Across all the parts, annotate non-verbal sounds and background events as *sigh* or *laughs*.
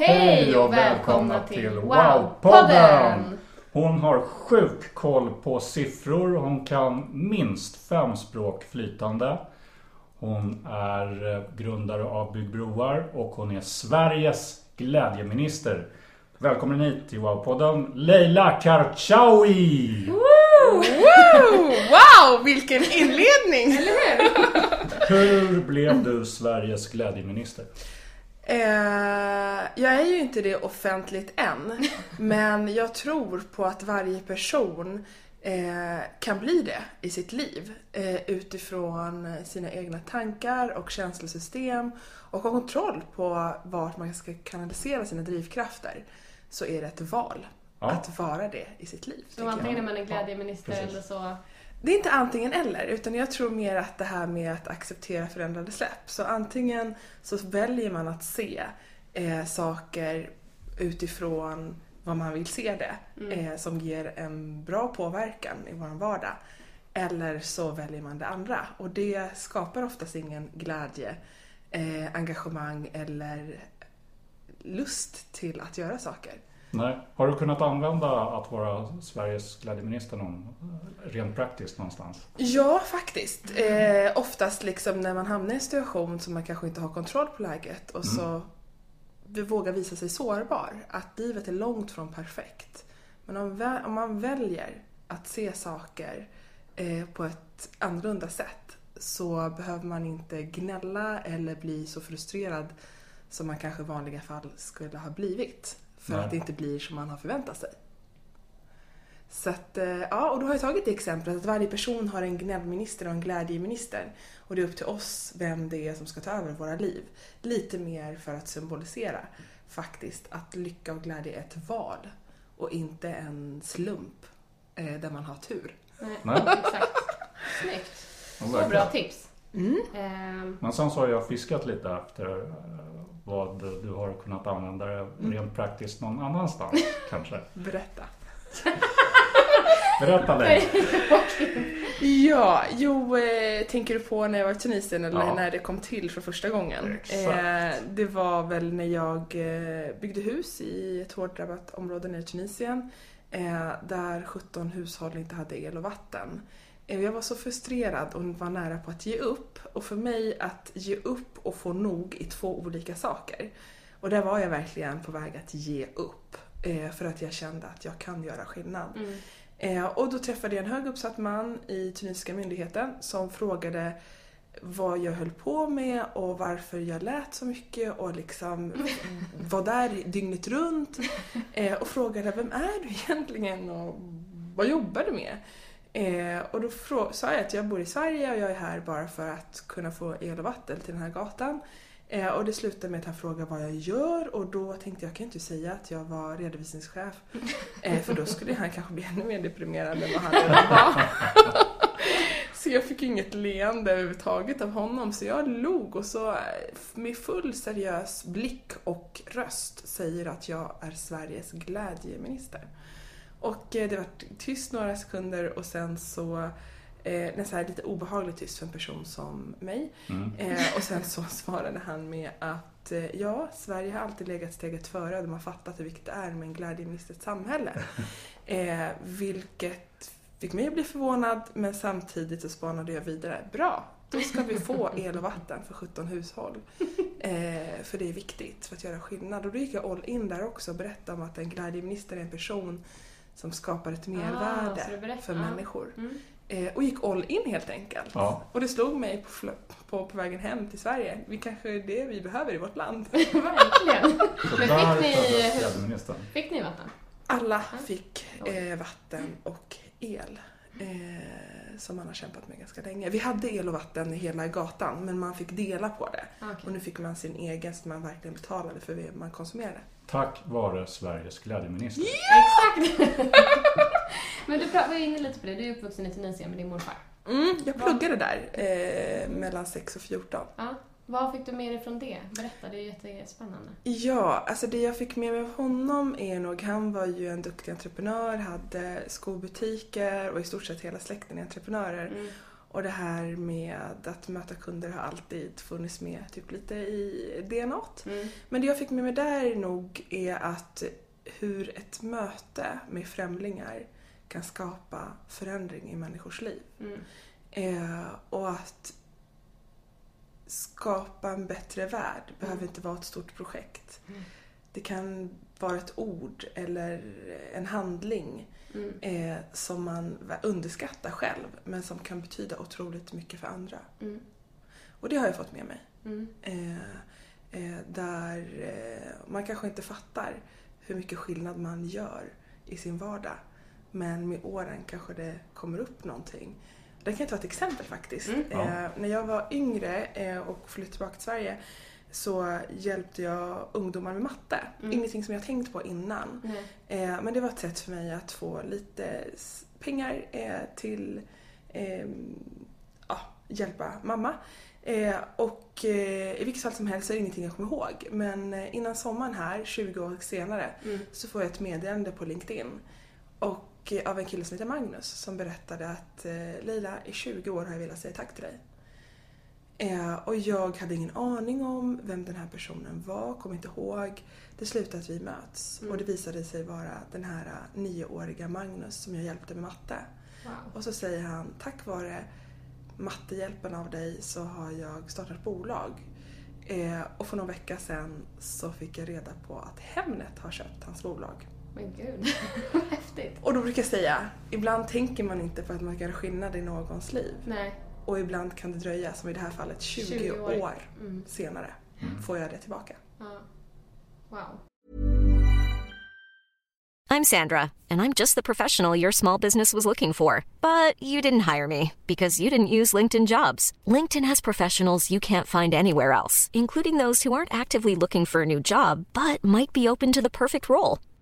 Hej och välkomna till Wow-podden! Hon har sjuk koll på siffror. Hon kan minst fem språk flytande. Hon är eh, grundare av Byggbroar och hon är Sveriges glädjeminister. Välkommen hit till Wow-podden Leila Karchaoui! Woo! Woo! Wow, vilken inledning! Eller hur? Hur blev du Sveriges glädjeminister? Eh, jag är ju inte det offentligt än, *laughs* men jag tror på att varje person eh, kan bli det i sitt liv eh, utifrån sina egna tankar och känslosystem och ha kontroll på vart man ska kanalisera sina drivkrafter så är det ett val Ja. att vara det i sitt liv. Så antingen är man en glädjeminister precis. eller så... Det är inte antingen eller, utan jag tror mer att det här med att acceptera förändrade släpp. Så antingen så väljer man att se eh, saker utifrån vad man vill se det, eh, som ger en bra påverkan i vår vardag. Eller så väljer man det andra och det skapar oftast ingen glädje, eh, engagemang eller lust till att göra saker. Nej. Har du kunnat använda att vara Sveriges glädjeminister någon, rent praktiskt någonstans? Ja, faktiskt. Eh, oftast liksom när man hamnar i en situation som man kanske inte har kontroll på läget och så vi vågar visa sig sårbar. Att livet är långt från perfekt. Men om, vä- om man väljer att se saker eh, på ett annorlunda sätt så behöver man inte gnälla eller bli så frustrerad som man kanske i vanliga fall skulle ha blivit. För Nej. att det inte blir som man har förväntat sig. Så att, eh, ja, och då har jag tagit det exemplet att varje person har en gnällminister och en glädjeminister. Och det är upp till oss vem det är som ska ta över våra liv. Lite mer för att symbolisera faktiskt att lycka och glädje är ett val och inte en slump eh, där man har tur. Nej, Nej. exakt. Snyggt. Så bra tips. Mm. Ehm, Men sen så har jag fiskat lite efter eh, vad du har kunnat använda det Mm. rent praktiskt någon annanstans *laughs* kanske. Berätta. *laughs* Berätta dig. Ja, jo, eh, tänker du på när jag var i Tunisien eller Ja. när det kom till för första gången? Exakt. Eh, det var väl när jag eh, byggde hus i ett hårt drabbat område nere i Tunisien där 17 hushåll inte hade el och vatten. Eh, jag var så frustrerad och var nära på att ge upp. Och för mig att ge upp och få nog är två olika saker. Och där var jag verkligen på väg att ge upp. Eh, för att jag kände att jag kan göra skillnad. mm. Eh, och då träffade jag en hög uppsatt man i tunisiska myndigheten som frågade vad jag höll på med och varför jag lät så mycket och liksom *laughs* var där dygnet runt. Och frågade vem är du egentligen och vad jobbar du med? Eh, och då sa jag att jag bor i Sverige och jag är här bara för att kunna få el och vatten till den här gatan. Eh, och det slutade med att han frågade vad jag gör och då tänkte jag, jag kan inte säga att jag var redovisningschef. *laughs* Eh, för då skulle han kanske bli ännu mer deprimerad än vad han redan var. *laughs* så jag fick inget leende överhuvudtaget av honom så jag log och så eh, med full seriös blick och röst säger att jag är Sveriges glädjeminister. Och eh, det var tyst några sekunder och sen så Eh, så här lite obehagligt tyst för en person som mig. Mm. Eh, och sen så *laughs* svarade han med att eh, ja, Sverige har alltid legat steget före. De har fattat hur viktigt det är med en glädjeministert samhälle. *laughs* Eh, vilket fick mig att bli förvånad men samtidigt så spanade jag vidare. Bra! då ska vi få *laughs* el och vatten för 17 hushåll. Eh, för det är viktigt för att göra skillnad. Och då gick jag all in där också och berättade om att en glädjeminister är en person som skapar ett Ah, mervärde berättar, för människor. Mm. Eh, och gick all in helt enkelt. Ja. Och det slog mig på, på, på vägen hem till Sverige. Vi kanske är det vi behöver i vårt land. *laughs* Verkligen. *laughs* Men fick ni-. Fick ni vatten? Alla fick eh, vatten och el. Eh, som man har kämpat med ganska länge. Vi hade el och vatten i hela gatan men man fick dela på det. Ah, okej. Och nu fick man sin egen så man verkligen betalade för det man konsumerade. Tack vare Sveriges glädjeminister. Exakt! *laughs* Men du var inne lite på det, du är uppvuxen i Tunisien med din morfar. Mm, jag pluggade där eh, mellan 6 och 14. Ja. Vad fick du med dig från det? Berätta, det är jättespännande. Ja, alltså det jag fick med mig av honom är nog, han var ju en duktig entreprenör, hade skobutiker och i stort sett hela släkten är entreprenörer. Mm. Och det här med att möta kunder har alltid funnits med typ lite i DNA. Mm. Men det jag fick med mig där nog är att hur ett möte med främlingar kan skapa förändring i människors liv. Mm. Eh, och att skapa en bättre värld behöver inte vara ett stort projekt. Mm. Det kan vara ett ord eller en handling Mm. eh, som man underskattar själv men som kan betyda otroligt mycket för andra. Mm. Och det har jag fått med mig. Mm. Eh, eh, där eh, man kanske inte fattar hur mycket skillnad man gör i sin vardag. Men med åren kanske det kommer upp någonting. Det kan jag ta ett exempel faktiskt. Mm. Ja. Eh, när jag var yngre eh, och flyttade tillbaka till Sverige så hjälpte jag ungdomar med matte. Mm. Ingenting som jag tänkt på innan. Nej. Eh, men det var ett sätt för mig att få lite pengar eh, till eh, ja, hjälpa mamma. Eh, och eh, i vilket fall som helst är det ingenting jag kommer ihåg. Men innan sommaren här, 20 år senare, Mm. så får jag ett meddelande på LinkedIn. Och eh, av en kille som heter Magnus som berättade att eh, Leila, i 20 år har jag velat säga tack till dig. Eh, och jag hade ingen aning om vem den här personen var, kom inte ihåg. Det slutade att vi möts Mm. och det visade sig vara den här nioåriga Magnus som jag hjälpte med matte. Wow. Och så säger han, tack vare mattehjälpen av dig så har jag startat bolag. Eh, och för någon vecka sedan så fick jag reda på att Hemnet har köpt hans bolag. Men gud, *laughs* vad häftigt. Och då brukar jag säga, ibland tänker man inte på att man kan göra skillnad i någons liv. Nej. Och ibland kan det dröja, som i det här fallet 20, 20 år. år Mm. senare, får jag det tillbaka. Ja. Wow. I'm Sandra, and I'm just the professional your small business was looking for. But you didn't hire me because you didn't use LinkedIn jobs. LinkedIn has professionals you can't find anywhere else, including those who aren't actively looking for a new job but might be open to the perfect role,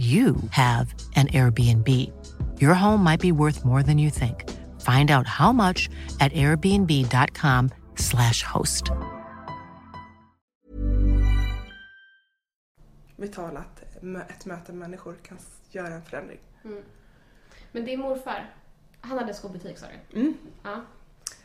you have an Airbnb. Your home might be worth more than you think. Find out how much at airbnb.com/slash host. Vi talar att ett möte med människor kan göra en förändring. Mm. Men din morfar, han hade skobutik sa du? Mm. Ja.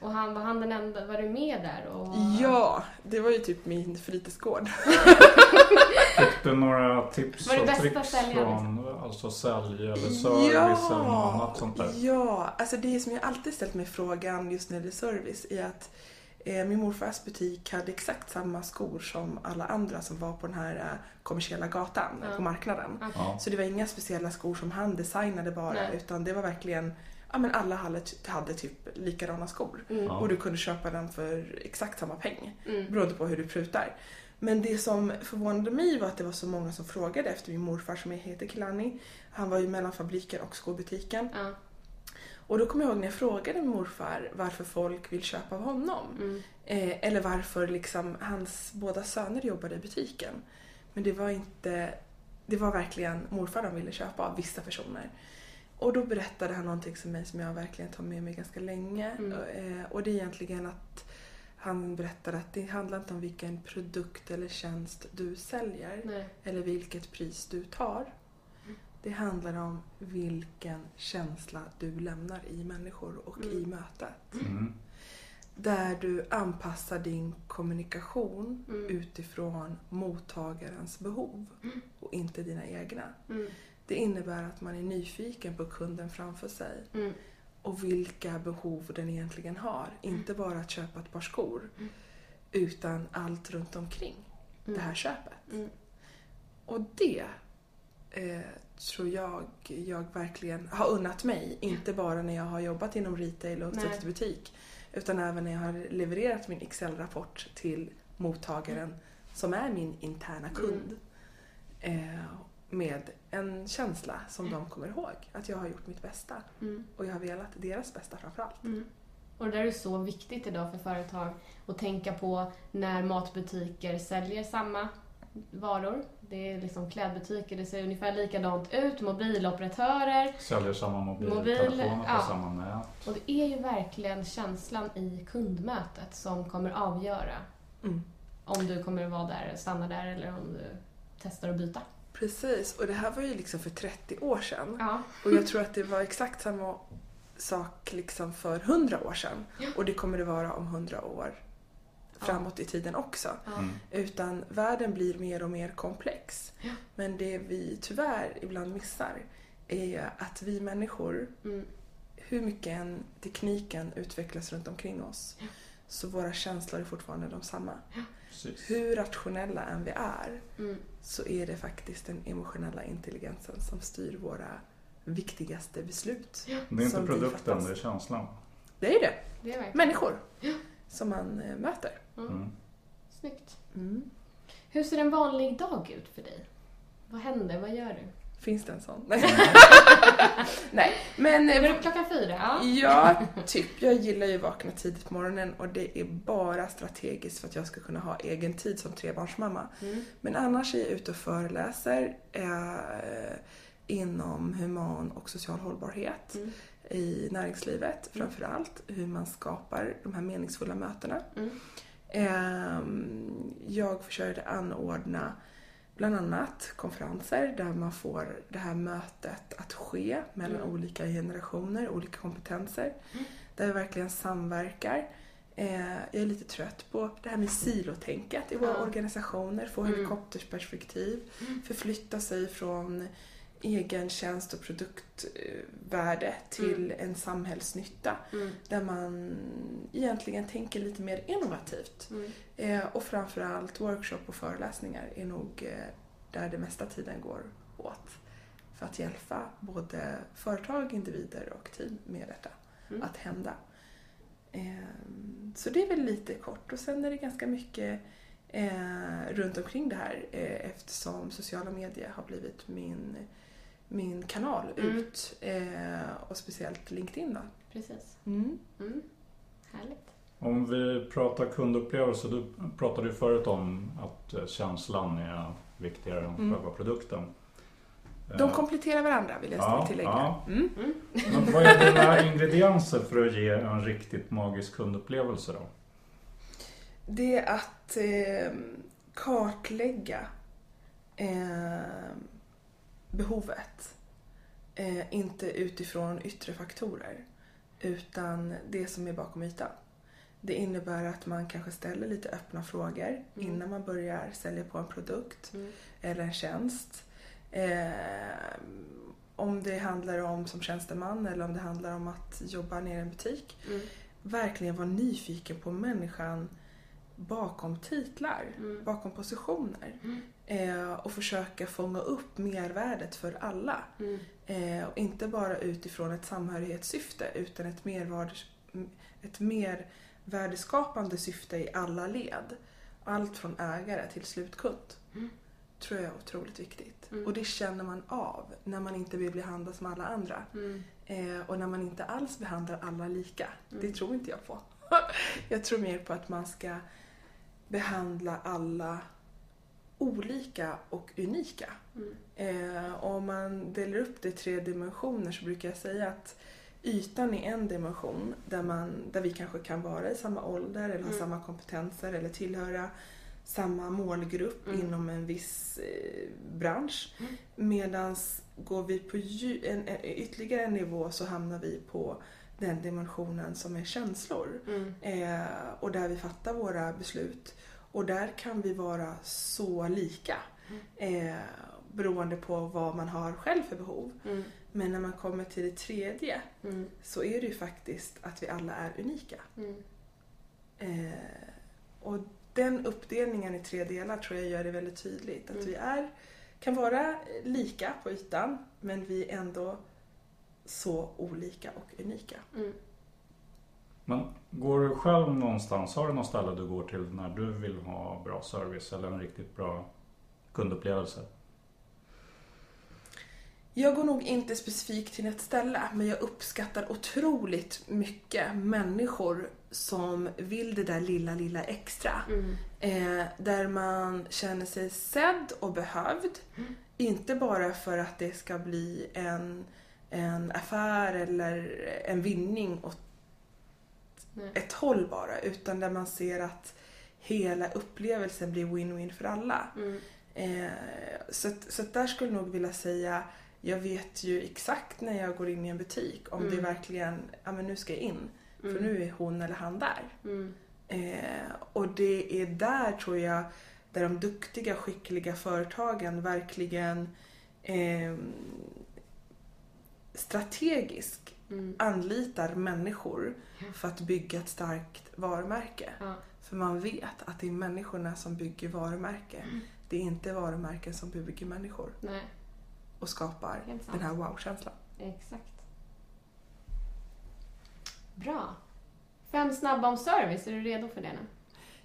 Och han, var han den enda, var du med där? Och... Ja, det var ju typ min fritidsgård. *laughs* Fick du några tips Var det och bästa tricks säljaren, från alltså sälj eller service eller något annat sånt där? Ja, alltså det som jag alltid ställt mig frågan just när det är service är att eh, min morfars butik hade exakt samma skor som alla andra som var på den här eh, kommersiella gatan, Ja. på marknaden. Ja. Så det var inga speciella skor som han designade bara Nej. utan det var verkligen Ja men alla hade, hade typ likadana skor. Mm. Och du kunde köpa den för exakt samma peng. Mm. Beroende på hur du prutar. Men det som förvånade mig var att det var så många som frågade efter min morfar som heter Kilani. Han var ju mellan fabriken och skobutiken. Ja. Och då kommer jag ihåg när jag frågade min morfar varför folk vill köpa av honom. Mm. Eh, eller varför liksom hans båda söner jobbade i butiken. Men det var inte, det var verkligen morfar de ville köpa av vissa personer. Och då berättade han någonting för mig som jag verkligen tar med mig ganska länge. Mm. Eh, och det är egentligen att han berättade att det handlar inte om vilken produkt eller tjänst du säljer Nej. eller vilket pris du tar. Det handlar om vilken känsla du lämnar i människor och Mm. i mötet. Mm. Där du anpassar din kommunikation Mm. utifrån mottagarens behov och inte dina egna. Mm. Det innebär att man är nyfiken på kunden framför sig Mm. och vilka behov den egentligen har. Inte bara att köpa ett par skor utan allt runt omkring det här köpet. Mm. Och det eh, tror jag jag verkligen har unnat mig. Inte bara när jag har jobbat inom retail och suttit i butik. Utan även när jag har levererat min Excel-rapport till mottagaren som är min interna kund. Eh, med en känsla som de kommer ihåg. Att jag har gjort mitt bästa. Mm. Och jag har velat deras bästa framförallt. Mm. Och det där är så viktigt idag för företag att tänka på när matbutiker säljer samma varor. Det är liksom klädbutiker, det ser ungefär likadant ut. Mobiloperatörer. Säljer samma Mobil, mobiltelefoner på ja. samma nät. Och det är ju verkligen känslan i kundmötet som kommer avgöra Mm. om du kommer vara där, stanna där eller om du testar att byta. Precis, och det här var ju liksom för 30 år sedan. Ja. Och jag tror att det var exakt samma sak liksom för 100 år sedan. Och det kommer det vara om 100 år framåt i tiden också. Ja. Mm. Utan världen blir mer och mer komplex. Ja. Men det vi tyvärr ibland missar är att vi människor, Mm. hur mycket än tekniken utvecklas runt omkring oss, Ja. så våra känslor är fortfarande de samma. Precis. Hur rationella än vi är Mm. så är det faktiskt den emotionella intelligensen som styr våra viktigaste beslut. Det är inte produkten, det är känslan. Det är det. Det är. Människor som man eh, möter. Mm. Snyggt. Mm. Hur ser en vanlig dag ut för dig? Vad händer? Vad gör du? Finns det en sån? Nej. Nej, *laughs* men... eh, Går du upp klockan fyra? Ja. Ja, typ. Jag gillar ju att vakna tidigt på morgonen och det är bara strategiskt för att jag ska kunna ha egen tid som trebarnsmamma. Mm. Men annars är jag ute och föreläser eh, inom human och social hållbarhet Mm. i näringslivet framför allt. Hur man skapar de här meningsfulla mötena. Mm. Ehm, Jag försökte anordna bland annat konferenser där man får det här mötet att ske mellan Mm. olika generationer, olika kompetenser. Där vi verkligen samverkar. Eh, Jag är lite trött på det här med silotänket i våra Ja. organisationer, få Mm. helikoptersperspektiv, förflytta sig från egen tjänst och produktvärde till en samhällsnytta Mm. där man egentligen tänker lite mer innovativt. Mm. Eh, och framförallt workshop och föreläsningar är nog eh, där det mesta tiden går åt. för att hjälpa både företag, individer och team med detta Mm. att hända. Ehm, Så det är väl lite kort och sen är det ganska mycket eh, runt omkring det här eh, eftersom sociala medier har blivit min, min kanal Mm. ut eh, och speciellt LinkedIn då. Precis. Mm. Mm. Härligt. Om vi pratar kundupplevelse, du pratade ju förut om att eh, känslan är viktigare än Mm. själva produkten. De Eh, kompletterar varandra vill jag Ja, tillägga. ja. Mm. Men vad är dina ingredienser för att ge en riktigt magisk kundupplevelse då? Det är att eh, kartlägga eh, behovet. Eh, inte utifrån yttre faktorer utan det som är bakom ytan. Det innebär att man kanske ställer lite öppna frågor Mm. innan man börjar sälja på en produkt Mm. eller en tjänst. Eh, om det handlar om som tjänsteman eller om det handlar om att jobba ner i en butik. Mm. Verkligen vara nyfiken på människan bakom titlar, Mm. bakom positioner. Eh, och försöka fånga upp mervärdet för alla. Mm. Eh, och inte bara utifrån ett samhörighetssyfte utan ett, mervärdes, ett mer värdeskapande syfte i alla led. Allt från ägare till slutkund. Mm. tror jag är otroligt viktigt. Mm. Och det känner man av när man inte vill behandla som alla andra. Mm. Eh, och när man inte alls behandlar alla lika. Det Mm. tror inte jag på. *laughs* jag tror mer på att man ska behandla alla olika och unika. Mm. Eh, om man delar upp det i tre dimensioner så brukar jag säga att ytan är en dimension där, man, där vi kanske kan vara i samma ålder eller ha Mm. samma kompetenser eller tillhöra samma målgrupp Mm. inom en viss eh, bransch. Mm. Medan går vi på en, en, ytterligare en nivå så hamnar vi på den dimensionen som är känslor. Mm. Eh, och där vi fattar våra beslut. Och där kan vi vara så lika. Eh, beroende på vad man har själv för behov. Mm. Men när man kommer till det tredje Mm. så är det ju faktiskt att vi alla är unika. Mm. Eh, och den uppdelningen i tre delar tror jag gör det väldigt tydligt. Att Mm. vi är, kan vara lika på ytan men vi är ändå så olika och unika. Mm. Men går du själv någonstans, har du något ställe du går till när du vill ha bra service eller en riktigt bra kundupplevelse? Jag går nog inte specifikt till ett ställe, men jag uppskattar otroligt mycket människor som vill det där lilla, lilla extra. Mm. Eh, där man känner sig sedd och behövd. Inte bara för att det ska bli en, en affär eller en vinning åt Nej. ett håll bara, utan där man ser att hela upplevelsen blir win-win för alla. Mm. Eh, så, så där skulle jag nog vilja säga, jag vet ju exakt när jag går in i en butik om Mm. det verkligen, ja men nu ska jag in. För Mm. nu är hon eller han där. Mm. Eh, och det är där tror jag, där de duktiga, skickliga företagen verkligen eh, strategiskt Mm. anlitar människor för att bygga ett starkt varumärke. Ja. För man vet att det är människorna som bygger varumärke. Mm. Det är inte varumärken som bygger människor Nej, och skapar den här wow-känslan. exakt. Bra. Fem snabba om service, är du redo för det nu?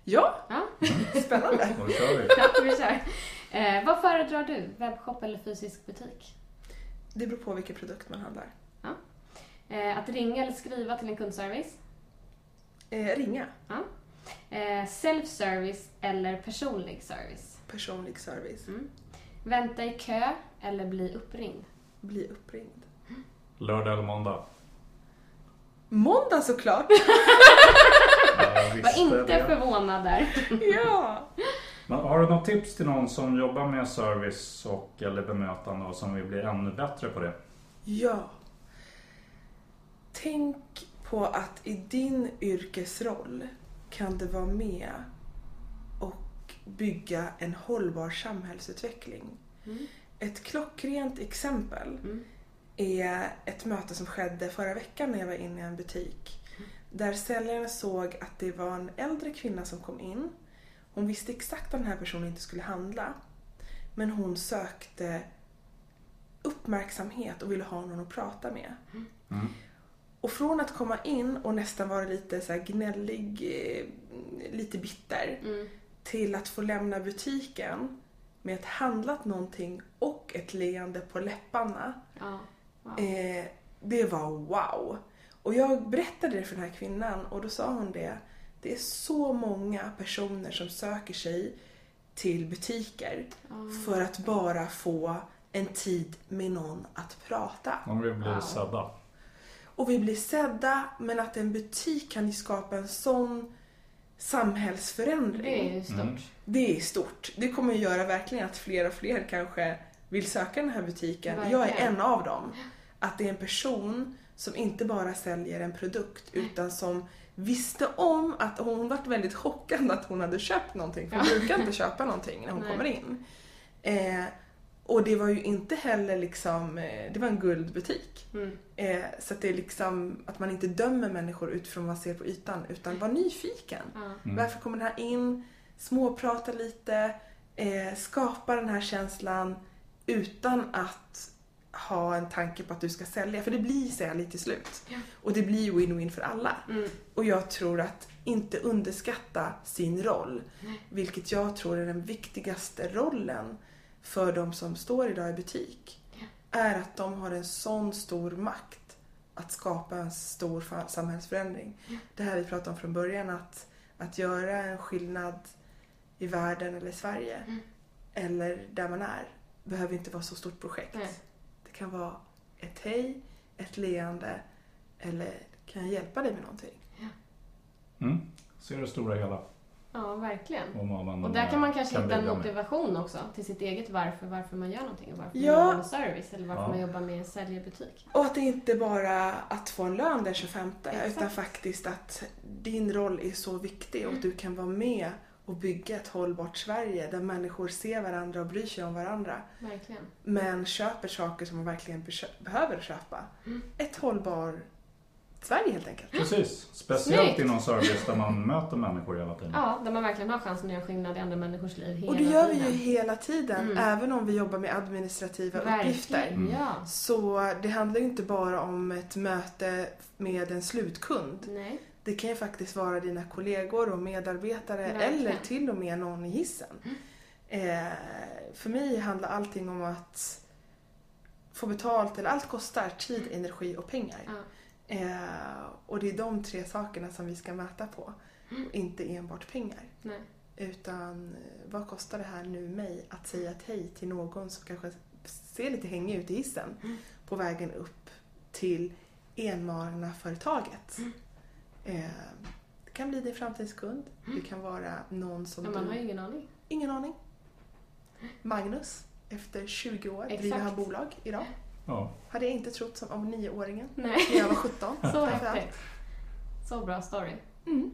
Ja, Ja, *laughs* spännande! Då kör vi! ja vi kör. Eh, vad föredrar du? Webbshop eller fysisk butik? Det beror på vilken produkt man handlar. Eh, att ringa eller skriva till en kundservice? Eh, ringa, Ja. Eh, self-service eller personlig service? personlig service, Mm. Vänta i kö eller bli uppringd? bli uppringd. Lördag eller måndag? Måndag såklart! *laughs* Var inte det. förvånad där. *laughs* ja! Men har du något tips till någon som jobbar med service och eller bemötande och som vill bli ännu bättre på det? Ja. Tänk på att i din yrkesroll kan du vara med och bygga en hållbar samhällsutveckling. Mm. Ett klockrent exempel Mm. är ett möte som skedde förra veckan när jag var inne i en butik. Där säljaren såg att det var en äldre kvinna som kom in. Hon visste exakt att den här personen inte skulle handla. Men hon sökte uppmärksamhet och ville ha någon att prata med. Mm. Och från att komma in och nästan vara lite så här gnällig, eh, lite bitter, Mm. till att få lämna butiken med ett handlat någonting och ett leende på läpparna. Ja. Wow. Eh, det var wow. Och jag berättade det för den här kvinnan och då sa hon det. Det är så många personer som söker sig till butiker för att bara få en tid med någon att prata. Om vi blir sedda. Och vi blir sedda, men att en butik kan skapa en sån samhällsförändring. Det är stort. Mm. Det är stort. Det kommer ju göra verkligen att fler och fler kanske vill söka den här butiken. Jag är Verkligen. en av dem. Att det är en person som inte bara säljer en produkt utan som visste om att hon varit väldigt chockad att hon hade köpt någonting. För hon brukar inte köpa någonting när hon Nej. kommer in. Eh, och det var ju inte heller liksom, eh, det var en guldbutik. Mm. Eh, så att det är liksom att man inte dömer människor utifrån vad man ser på ytan utan var nyfiken. Ja. Mm. Varför kommer den här in? Småprata lite, eh, skapa den här känslan utan att ha en tanke på att du ska sälja. För det blir sälj till slut. Och det blir win-win för alla. Mm. Och jag tror att inte underskatta sin roll. Vilket jag tror är den viktigaste rollen för de som står idag i butik. Är att de har en sån stor makt att skapa en stor samhällsförändring. Det här vi pratade om från början, att, att göra en skillnad i världen eller i Sverige. Eller där man är. Behöver inte vara så stort projekt. Nej. Det kan vara ett hej, ett leende eller kan jag hjälpa dig med någonting? Mm. Ser det stora hela. Ja, verkligen. Och där kan man kanske kan hitta en bidra med. motivation också till sitt eget varför, varför man gör någonting. Varför Ja. man jobbar med service eller varför Ja. man jobbar med en säljbutik. Och att det inte bara att få en lön den 25 Exakt. utan faktiskt att din roll är så viktig och att du kan vara med och bygga ett hållbart Sverige där människor ser varandra och bryr sig om varandra. Verkligen. Men köper saker som man verkligen behöver köpa. Mm. Ett hållbart Sverige helt enkelt. Precis. Speciellt Snyggt. inom service där man möter människor hela tiden. Ja, där man verkligen har chansen att göra skillnad i andra människors liv hela Och det gör vi tiden. ju hela tiden, Mm. även om vi jobbar med administrativa uppgifter. Verkligen, ja. Så det handlar ju inte bara om ett möte med en slutkund. Nej. Det kan ju faktiskt vara dina kollegor och medarbetare Verkligen. eller till och med någon i hissen. Eh, för mig handlar allting om att få betalt, eller allt kostar tid, energi och pengar. Ja. Eh, och det är de tre sakerna som vi ska mäta på. Och inte enbart pengar. Nej. Utan eh, vad kostar det här nu mig att säga ett hej till någon som kanske ser lite hängig ut i hissen på vägen upp till enmanarföretaget. Eh, det kan bli din framtidskund. Det kan vara någon som Men man har du... ju ingen aning. Ingen aning. Magnus, efter 20 år, driver Exakt. han bolag idag. Ja. Hade jag inte trott som om nioåringen Nej. när jag var 17. *laughs* Så häftigt. Så bra story. Mm.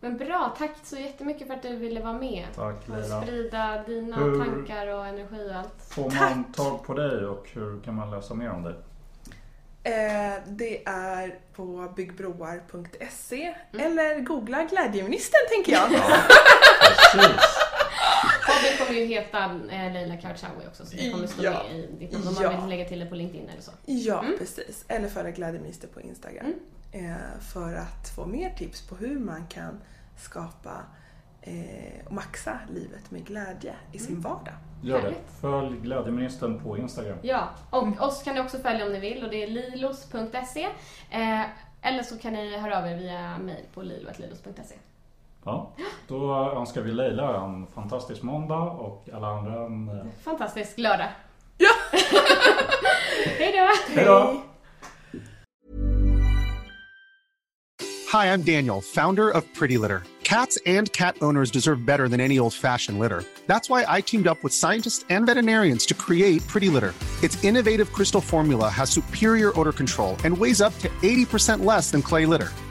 Men bra, tack så jättemycket för att du ville vara med. Tack, och Leila. sprida dina Hur- tankar och energi och allt. Får man tag på dig och hur kan man läsa mer om dig? Eh, det är på byggbroar.se Mm. eller googla glädjeministern tänker jag. *laughs* Precis. Podden kommer ju heta eh, Leila Karshawi också så det kommer stå Ja. med i ditt namn om Ja. man vill lägga till det på LinkedIn eller så. Ja, Mm. precis. Eller följa glädjeminister på Instagram. Eh, för att få mer tips på hur man kan skapa eh, och maxa livet med glädje i sin Mm. vardag. Gör det. Följ glädjeministern på Instagram. Ja, och Mm. oss kan ni också följa om ni vill och det är lilos.se. Eh, eller så kan ni höra av er via mail på lilo.lilos.se. Ja. Då önskar vi Leila en fantastisk måndag och alla andra en... eh, Fantastisk lördag. Ja! *laughs* Hej då! Hej då! Hi, I'm Daniel, founder of Pretty Litter. Cats and cat owners deserve better than any old fashioned litter. That's why I teamed up with scientists and veterinarians to create Pretty Litter. Its innovative crystal formula has superior odor control and weighs up to 80% less than clay litter.